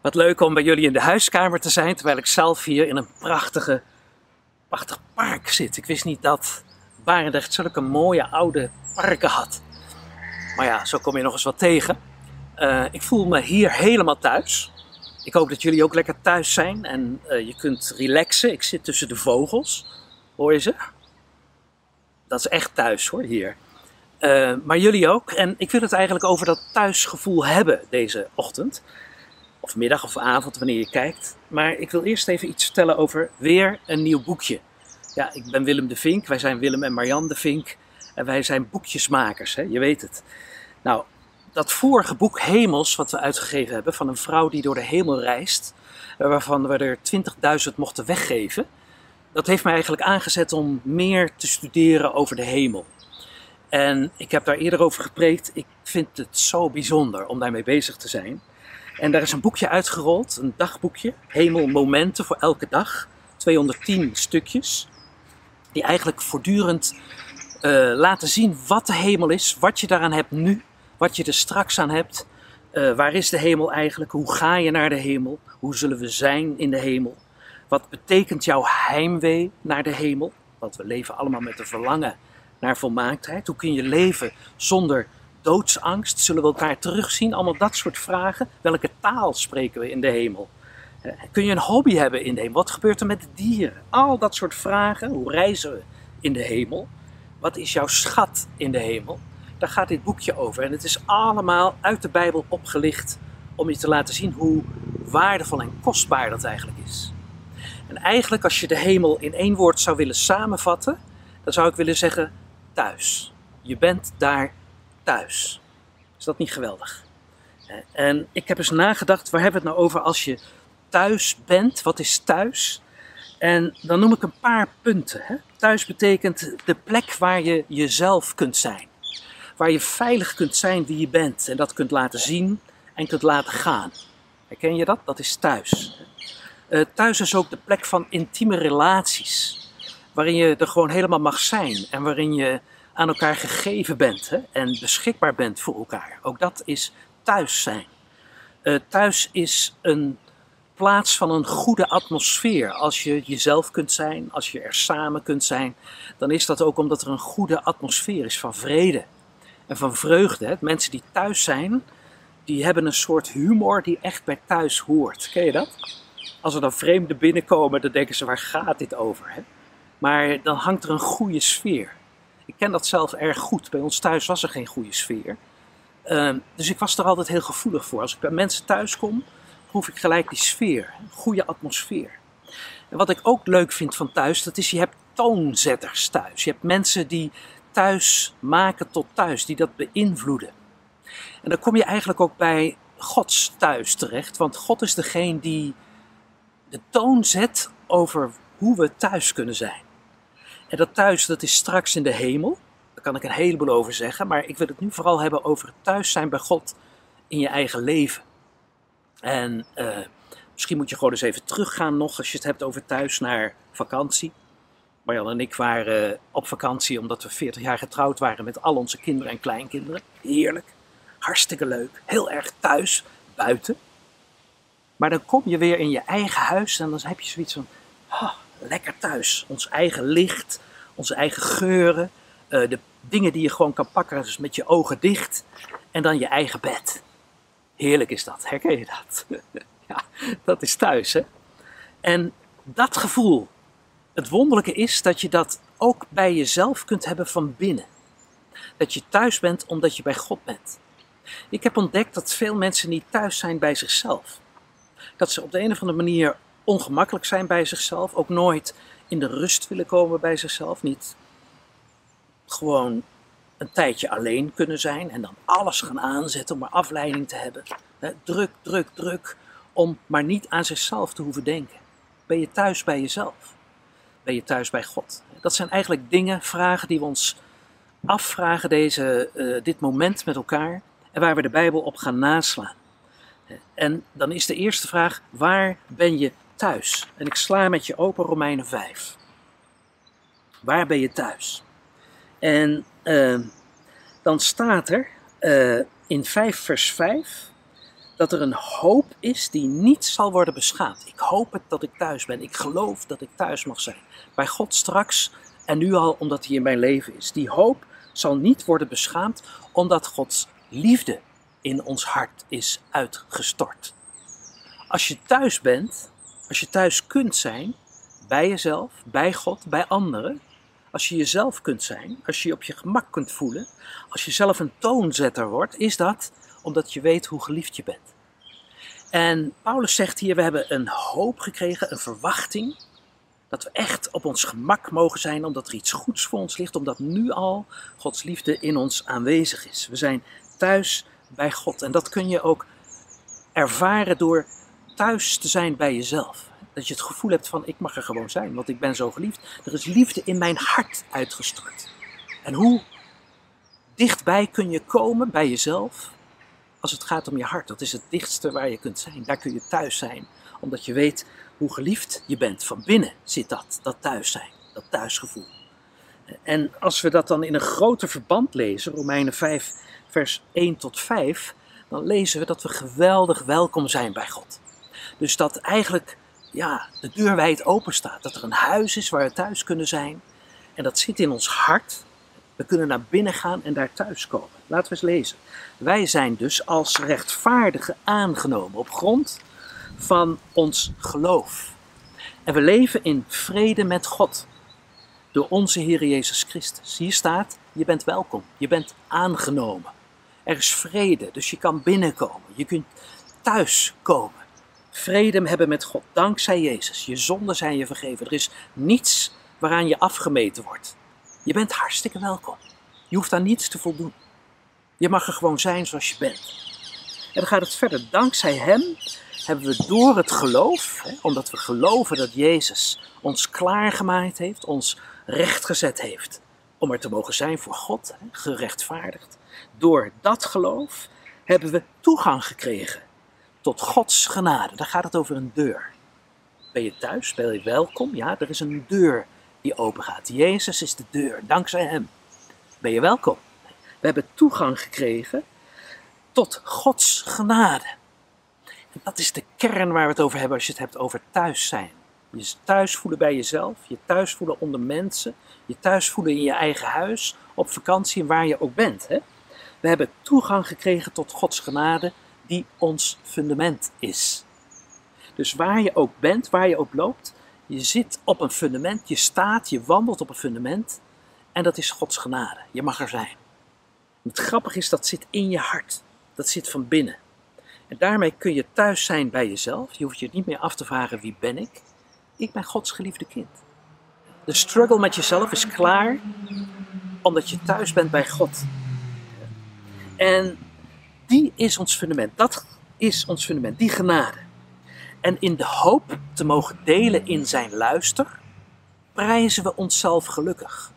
Wat leuk om bij jullie in de huiskamer te zijn, terwijl ik zelf hier in een prachtige, prachtig park zit. Ik wist niet dat Barendrecht zulke mooie oude parken had. Maar ja, zo kom je nog eens wat tegen. Uh, ik voel me hier helemaal thuis. Ik hoop dat jullie ook lekker thuis zijn en uh, je kunt relaxen. Ik zit tussen de vogels. Hoor je ze? Dat is echt thuis hoor, hier. Uh, maar jullie ook. En ik wil het eigenlijk over dat thuisgevoel hebben deze ochtend. Of middag of avond, wanneer je kijkt. Maar ik wil eerst even iets vertellen over weer een nieuw boekje. Ja, ik ben Willem de Vink. Wij zijn Willem en Marianne de Vink. En wij zijn boekjesmakers, hè? je weet het. Nou, dat vorige boek Hemels, wat we uitgegeven hebben, van een vrouw die door de hemel reist, waarvan we er 20.000 mochten weggeven, dat heeft mij eigenlijk aangezet om meer te studeren over de hemel. En ik heb daar eerder over gepreekt. Ik vind het zo bijzonder om daarmee bezig te zijn. En daar is een boekje uitgerold, een dagboekje, Hemelmomenten voor elke dag. 210 stukjes, die eigenlijk voortdurend uh, laten zien wat de hemel is, wat je daaraan hebt nu, wat je er straks aan hebt. Uh, waar is de hemel eigenlijk? Hoe ga je naar de hemel? Hoe zullen we zijn in de hemel? Wat betekent jouw heimwee naar de hemel? Want we leven allemaal met een verlangen naar volmaaktheid. Hoe kun je leven zonder doodsangst? Zullen we elkaar terugzien? Allemaal dat soort vragen. Welke taal spreken we in de hemel? Uh, kun je een hobby hebben in de hemel? Wat gebeurt er met de dieren? Al dat soort vragen. Hoe reizen we in de hemel? Wat is jouw schat in de hemel? Daar gaat dit boekje over. En het is allemaal uit de Bijbel opgelicht om je te laten zien hoe waardevol en kostbaar dat eigenlijk is. En eigenlijk, als je de hemel in één woord zou willen samenvatten, dan zou ik willen zeggen thuis. Je bent daar thuis. Is dat niet geweldig? En ik heb eens nagedacht, waar hebben we het nou over als je thuis bent? Wat is thuis? En dan noem ik een paar punten. Hè? Thuis betekent de plek waar je jezelf kunt zijn. Waar je veilig kunt zijn wie je bent en dat kunt laten zien en kunt laten gaan. Herken je dat? Dat is thuis. Uh, thuis is ook de plek van intieme relaties. Waarin je er gewoon helemaal mag zijn en waarin je aan elkaar gegeven bent hè? en beschikbaar bent voor elkaar. Ook dat is thuis zijn. Uh, thuis is een plaats van een goede atmosfeer. Als je jezelf kunt zijn, als je er samen kunt zijn, dan is dat ook omdat er een goede atmosfeer is van vrede en van vreugde. Mensen die thuis zijn, die hebben een soort humor die echt bij thuis hoort. Ken je dat? Als er dan vreemden binnenkomen, dan denken ze waar gaat dit over? Hè? Maar dan hangt er een goede sfeer. Ik ken dat zelf erg goed. Bij ons thuis was er geen goede sfeer. Uh, dus ik was er altijd heel gevoelig voor. Als ik bij mensen thuis kom, proef ik gelijk die sfeer, een goede atmosfeer. En wat ik ook leuk vind van thuis, dat is je hebt toonzetters thuis. Je hebt mensen die thuis maken tot thuis, die dat beïnvloeden. En dan kom je eigenlijk ook bij Gods thuis terecht, want God is degene die de toon zet over hoe we thuis kunnen zijn. En dat thuis, dat is straks in de hemel. Daar kan ik een heleboel over zeggen, maar ik wil het nu vooral hebben over het thuis zijn bij God in je eigen leven. En uh, misschien moet je gewoon eens even teruggaan nog als je het hebt over thuis naar vakantie. Marjan en ik waren op vakantie omdat we 40 jaar getrouwd waren met al onze kinderen en kleinkinderen. Heerlijk, hartstikke leuk, heel erg thuis, buiten. Maar dan kom je weer in je eigen huis en dan heb je zoiets van, lekker thuis. Ons eigen licht, onze eigen geuren, uh, de dingen die je gewoon kan pakken, dus met je ogen dicht. En dan je eigen bed. Heerlijk is dat, herken je dat? ja, dat is thuis, hè? En dat gevoel, het wonderlijke is dat je dat ook bij jezelf kunt hebben van binnen. Dat je thuis bent omdat je bij God bent. Ik heb ontdekt dat veel mensen niet thuis zijn bij zichzelf. Dat ze op de een of andere manier ongemakkelijk zijn bij zichzelf, ook nooit in de rust willen komen bij zichzelf, niet gewoon een tijdje alleen kunnen zijn en dan alles gaan aanzetten om maar afleiding te hebben. Druk, druk, druk, om maar niet aan zichzelf te hoeven denken. Ben je thuis bij jezelf? Ben je thuis bij God? Dat zijn eigenlijk dingen, vragen die we ons afvragen deze, uh, dit moment met elkaar en waar we de Bijbel op gaan naslaan. En dan is de eerste vraag, waar ben je thuis? En ik sla met je open Romeinen 5. Waar ben je thuis? En uh, dan staat er uh, in 5 vers 5, dat er een hoop is die niet zal worden beschaamd. Ik hoop het dat ik thuis ben. Ik geloof dat ik thuis mag zijn. Bij God straks en nu al omdat hij in mijn leven is. Die hoop zal niet worden beschaamd omdat Gods liefde in ons hart is uitgestort. Als je thuis bent, als je thuis kunt zijn, bij jezelf, bij God, bij anderen, als je jezelf kunt zijn, als je je op je gemak kunt voelen, als je zelf een toonzetter wordt, is dat omdat je weet hoe geliefd je bent. En Paulus zegt hier, we hebben een hoop gekregen, een verwachting, dat we echt op ons gemak mogen zijn, omdat er iets goeds voor ons ligt, omdat nu al Gods liefde in ons aanwezig is. We zijn thuis bij God. En dat kun je ook ervaren door thuis te zijn bij jezelf. Dat je het gevoel hebt van ik mag er gewoon zijn, want ik ben zo geliefd. Er is liefde in mijn hart uitgestort. En hoe dichtbij kun je komen bij jezelf als het gaat om je hart? Dat is het dichtste waar je kunt zijn. Daar kun je thuis zijn, omdat je weet hoe geliefd je bent. Van binnen zit dat, dat thuis zijn, dat thuisgevoel. En als we dat dan in een groter verband lezen, Romeinen 5, vers 1 tot 5, dan lezen we dat we geweldig welkom zijn bij God. Dus dat eigenlijk ja, de deur wijd open staat. Dat er een huis is waar we thuis kunnen zijn. En dat zit in ons hart. We kunnen naar binnen gaan en daar thuis komen. Laten we eens lezen. Wij zijn dus als rechtvaardigen aangenomen op grond van ons geloof. En we leven in vrede met God door onze Heer Jezus Christus. Hier staat, je bent welkom, je bent aangenomen. Er is vrede, dus je kan binnenkomen, je kunt thuis komen. Vrede hebben met God, dankzij Jezus. Je zonden zijn je vergeven. Er is niets waaraan je afgemeten wordt. Je bent hartstikke welkom. Je hoeft aan niets te voldoen. Je mag er gewoon zijn zoals je bent. En dan gaat het verder. Dankzij Hem hebben we door het geloof, hè, omdat we geloven dat Jezus ons klaargemaakt heeft, ons rechtgezet heeft om er te mogen zijn voor God, hè, gerechtvaardigd. Door dat geloof hebben we toegang gekregen tot Gods genade. Daar gaat het over een deur. Ben je thuis? Ben je welkom? Ja, er is een deur die open gaat. Jezus is de deur, dankzij Hem. Ben je welkom? We hebben toegang gekregen tot Gods genade. En dat is de kern waar we het over hebben als je het hebt over thuis zijn. Je thuis voelen bij jezelf, je thuis voelen onder mensen, je thuis voelen in je eigen huis, op vakantie en waar je ook bent. Hè? We hebben toegang gekregen tot Gods genade die ons fundament is. Dus waar je ook bent, waar je ook loopt, je zit op een fundament, je staat, je wandelt op een fundament en dat is Gods genade. Je mag er zijn. Het grappige is, dat zit in je hart. Dat zit van binnen. En daarmee kun je thuis zijn bij jezelf. Je hoeft je niet meer af te vragen wie ben ik. Ik ben Gods geliefde kind. De struggle met jezelf is klaar omdat je thuis bent bij God. En die is ons fundament. Dat is ons fundament, die genade. En in de hoop te mogen delen in zijn luister, prijzen we onszelf gelukkig.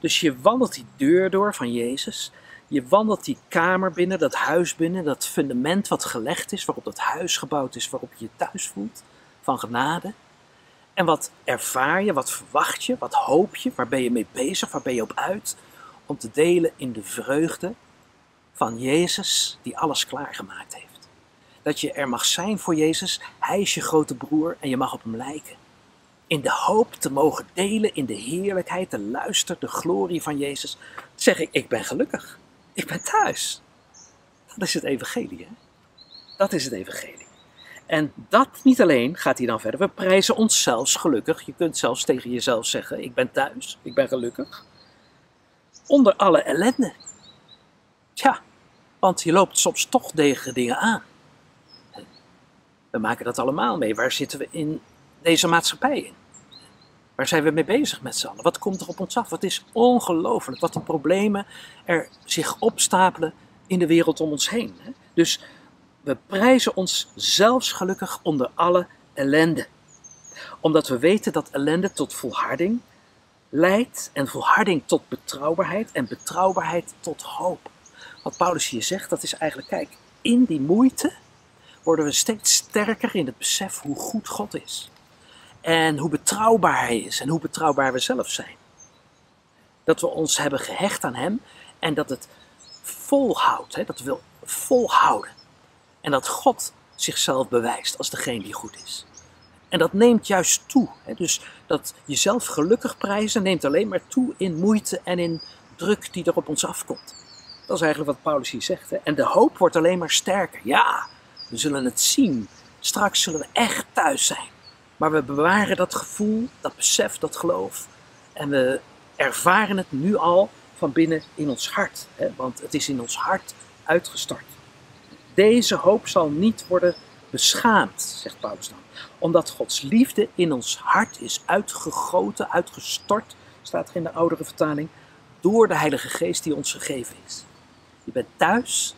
Dus je wandelt die deur door van Jezus. Je wandelt die kamer binnen, dat huis binnen, dat fundament wat gelegd is, waarop dat huis gebouwd is, waarop je je thuis voelt, van genade. En wat ervaar je, wat verwacht je, wat hoop je, waar ben je mee bezig, waar ben je op uit? Om te delen in de vreugde van Jezus die alles klaargemaakt heeft. Dat je er mag zijn voor Jezus, Hij is je grote broer en je mag op Hem lijken. In de hoop te mogen delen in de heerlijkheid, de luister, de glorie van Jezus, zeg ik, ik ben gelukkig. Ik ben thuis. Dat is het evangelie, hè? Dat is het evangelie. En dat niet alleen gaat hij dan verder. We prijzen ons zelfs gelukkig. Je kunt zelfs tegen jezelf zeggen: Ik ben thuis, ik ben gelukkig. Onder alle ellende. Tja, want je loopt soms toch tegen dingen aan. We maken dat allemaal mee. Waar zitten we in deze maatschappij in? Waar zijn we mee bezig met z'n allen? Wat komt er op ons af? Wat is ongelooflijk? Wat de problemen er zich opstapelen in de wereld om ons heen. Dus we prijzen ons zelfs gelukkig onder alle ellende. Omdat we weten dat ellende tot volharding leidt en volharding tot betrouwbaarheid en betrouwbaarheid tot hoop. Wat Paulus hier zegt, dat is eigenlijk, kijk, in die moeite worden we steeds sterker in het besef hoe goed God is. En hoe betrouwbaar Hij is en hoe betrouwbaar we zelf zijn. Dat we ons hebben gehecht aan Hem en dat het volhoudt, hè, dat we wil volhouden. En dat God zichzelf bewijst als degene die goed is. En dat neemt juist toe. Hè? Dus dat jezelf gelukkig prijzen neemt alleen maar toe in moeite en in druk die er op ons afkomt. Dat is eigenlijk wat Paulus hier zegt. En de hoop wordt alleen maar sterker. Ja, we zullen het zien. Straks zullen we echt thuis zijn. Maar we bewaren dat gevoel, dat besef, dat geloof. En we ervaren het nu al van binnen in ons hart. Hè? Want het is in ons hart uitgestort. Deze hoop zal niet worden beschaamd, zegt Paulus dan. Omdat Gods liefde in ons hart is uitgegoten, uitgestort, staat er in de oudere vertaling, door de Heilige Geest die ons gegeven is. Je bent thuis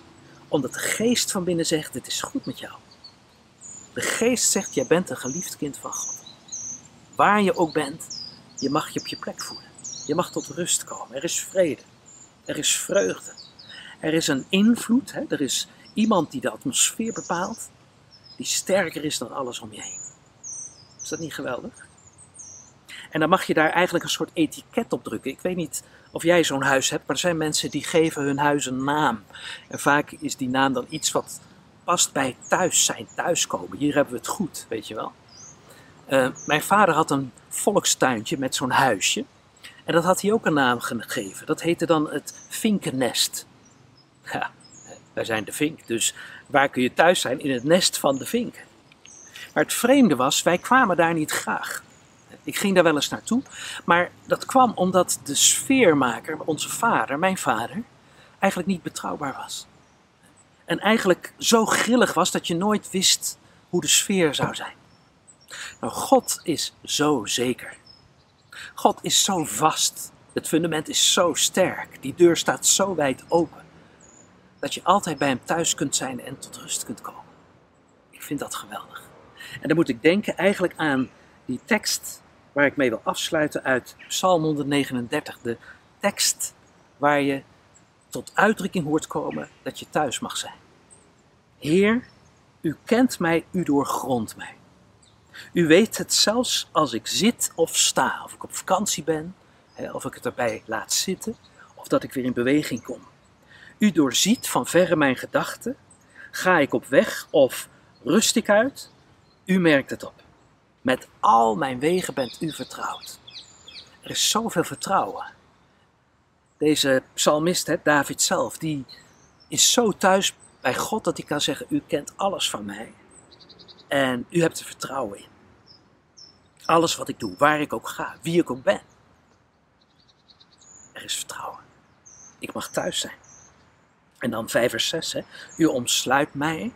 omdat de Geest van binnen zegt: Het is goed met jou. De Geest zegt: Jij bent een geliefd kind van God. Waar je ook bent, je mag je op je plek voelen. Je mag tot rust komen. Er is vrede. Er is vreugde. Er is een invloed. Hè? Er is iemand die de atmosfeer bepaalt, die sterker is dan alles om je heen. Is dat niet geweldig? En dan mag je daar eigenlijk een soort etiket op drukken. Ik weet niet of jij zo'n huis hebt, maar er zijn mensen die geven hun huis een naam. En vaak is die naam dan iets wat past bij thuis zijn, thuiskomen. Hier hebben we het goed, weet je wel. Uh, mijn vader had een volkstuintje met zo'n huisje. En dat had hij ook een naam gegeven. Dat heette dan het vinkennest. Ja, wij zijn de vink, dus waar kun je thuis zijn? In het nest van de vink. Maar het vreemde was, wij kwamen daar niet graag. Ik ging daar wel eens naartoe, maar dat kwam omdat de sfeermaker, onze vader, mijn vader, eigenlijk niet betrouwbaar was. En eigenlijk zo grillig was dat je nooit wist hoe de sfeer zou zijn. Nou, God is zo zeker. God is zo vast. Het fundament is zo sterk. Die deur staat zo wijd open. Dat je altijd bij hem thuis kunt zijn en tot rust kunt komen. Ik vind dat geweldig. En dan moet ik denken eigenlijk aan die tekst waar ik mee wil afsluiten uit Psalm 139. De tekst waar je tot uitdrukking hoort komen dat je thuis mag zijn. Heer, u kent mij, u doorgrondt mij. U weet het zelfs als ik zit of sta, of ik op vakantie ben, of ik het erbij laat zitten, of dat ik weer in beweging kom. U doorziet van verre mijn gedachten. Ga ik op weg of rust ik uit? U merkt het op. Met al mijn wegen bent u vertrouwd. Er is zoveel vertrouwen. Deze psalmist, hè, David zelf, die is zo thuis bij God dat hij kan zeggen: U kent alles van mij. En u hebt er vertrouwen in. Alles wat ik doe, waar ik ook ga, wie ik ook ben. Er is vertrouwen. Ik mag thuis zijn. En dan 5 vers 6. Hè. U omsluit mij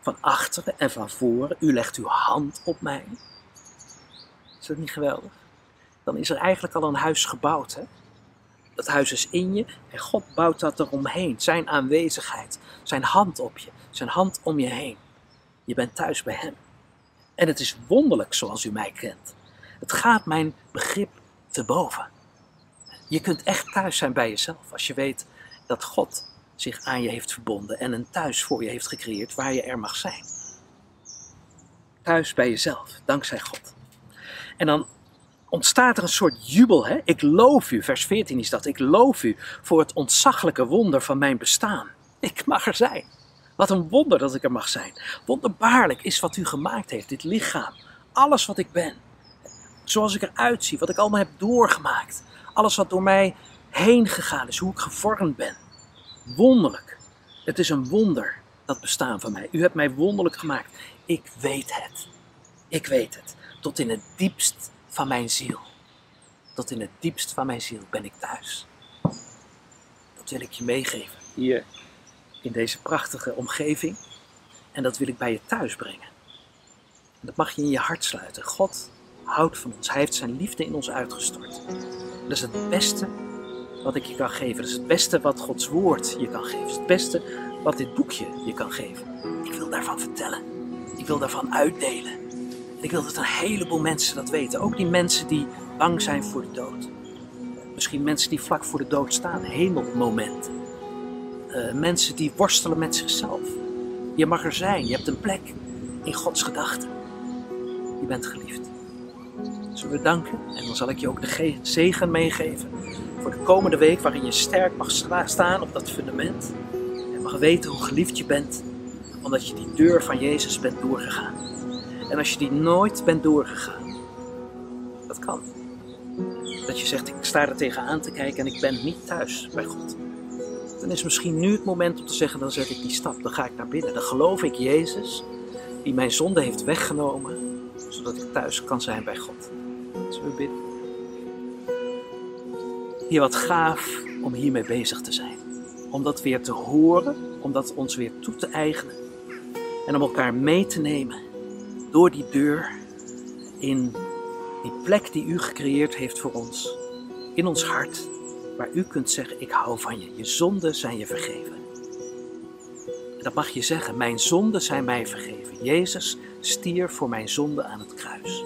van achteren en van voren. U legt uw hand op mij. Is dat niet geweldig? Dan is er eigenlijk al een huis gebouwd. Hè? Dat huis is in je en God bouwt dat eromheen. Zijn aanwezigheid, zijn hand op je, zijn hand om je heen. Je bent thuis bij Hem. En het is wonderlijk zoals u mij kent. Het gaat mijn begrip te boven. Je kunt echt thuis zijn bij jezelf als je weet dat God zich aan je heeft verbonden en een thuis voor je heeft gecreëerd waar je er mag zijn. Thuis bij jezelf, dankzij God. En dan ontstaat er een soort jubel. Hè? Ik loof u, vers 14 is dat. Ik loof u voor het ontzaglijke wonder van mijn bestaan. Ik mag er zijn. Wat een wonder dat ik er mag zijn. Wonderbaarlijk is wat u gemaakt heeft, dit lichaam. Alles wat ik ben. Zoals ik eruit zie, wat ik allemaal heb doorgemaakt. Alles wat door mij heen gegaan is, hoe ik gevormd ben. Wonderlijk. Het is een wonder, dat bestaan van mij. U hebt mij wonderlijk gemaakt. Ik weet het. Ik weet het. Tot in het diepst van mijn ziel. Tot in het diepst van mijn ziel ben ik thuis. Dat wil ik je meegeven hier in deze prachtige omgeving. En dat wil ik bij je thuis brengen. En dat mag je in je hart sluiten. God houdt van ons. Hij heeft zijn liefde in ons uitgestort. Dat is het beste wat ik je kan geven. Dat is het beste wat Gods woord je kan geven. Dat is het beste wat dit boekje je kan geven. Ik wil daarvan vertellen. Ik wil daarvan uitdelen. Ik wil dat een heleboel mensen dat weten. Ook die mensen die bang zijn voor de dood. Misschien mensen die vlak voor de dood staan. Hemelmomenten. Uh, mensen die worstelen met zichzelf. Je mag er zijn. Je hebt een plek in Gods gedachten. Je bent geliefd. Zullen we danken? En dan zal ik je ook de zegen meegeven voor de komende week waarin je sterk mag staan op dat fundament. En mag weten hoe geliefd je bent. Omdat je die deur van Jezus bent doorgegaan. En als je die nooit bent doorgegaan, dat kan. Dat je zegt, ik sta er tegenaan te kijken en ik ben niet thuis bij God. Dan is misschien nu het moment om te zeggen, dan zet ik die stap, dan ga ik naar binnen. Dan geloof ik Jezus, die mijn zonde heeft weggenomen, zodat ik thuis kan zijn bij God. Zullen we bidden? Hier wat gaaf om hiermee bezig te zijn. Om dat weer te horen, om dat ons weer toe te eigenen. En om elkaar mee te nemen door die deur in die plek die u gecreëerd heeft voor ons. In ons hart, waar u kunt zeggen, ik hou van je. Je zonden zijn je vergeven. En dat mag je zeggen, mijn zonden zijn mij vergeven. Jezus stierf voor mijn zonde aan het kruis.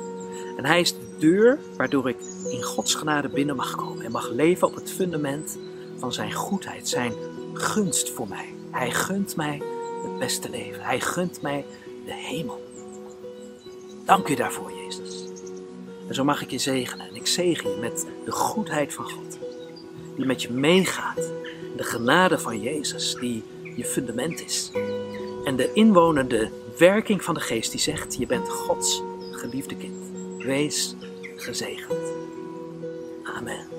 En hij is de deur waardoor ik in Gods genade binnen mag komen en mag leven op het fundament van zijn goedheid, zijn gunst voor mij. Hij gunt mij het beste leven. Hij gunt mij de hemel. Dank u daarvoor, Jezus. En zo mag ik je zegenen. En ik zegen je met de goedheid van God, die met je meegaat. De genade van Jezus, die je fundament is. En de inwonende werking van de Geest, die zegt: Je bent Gods geliefde kind. Wees gezegend. Amen. Amen.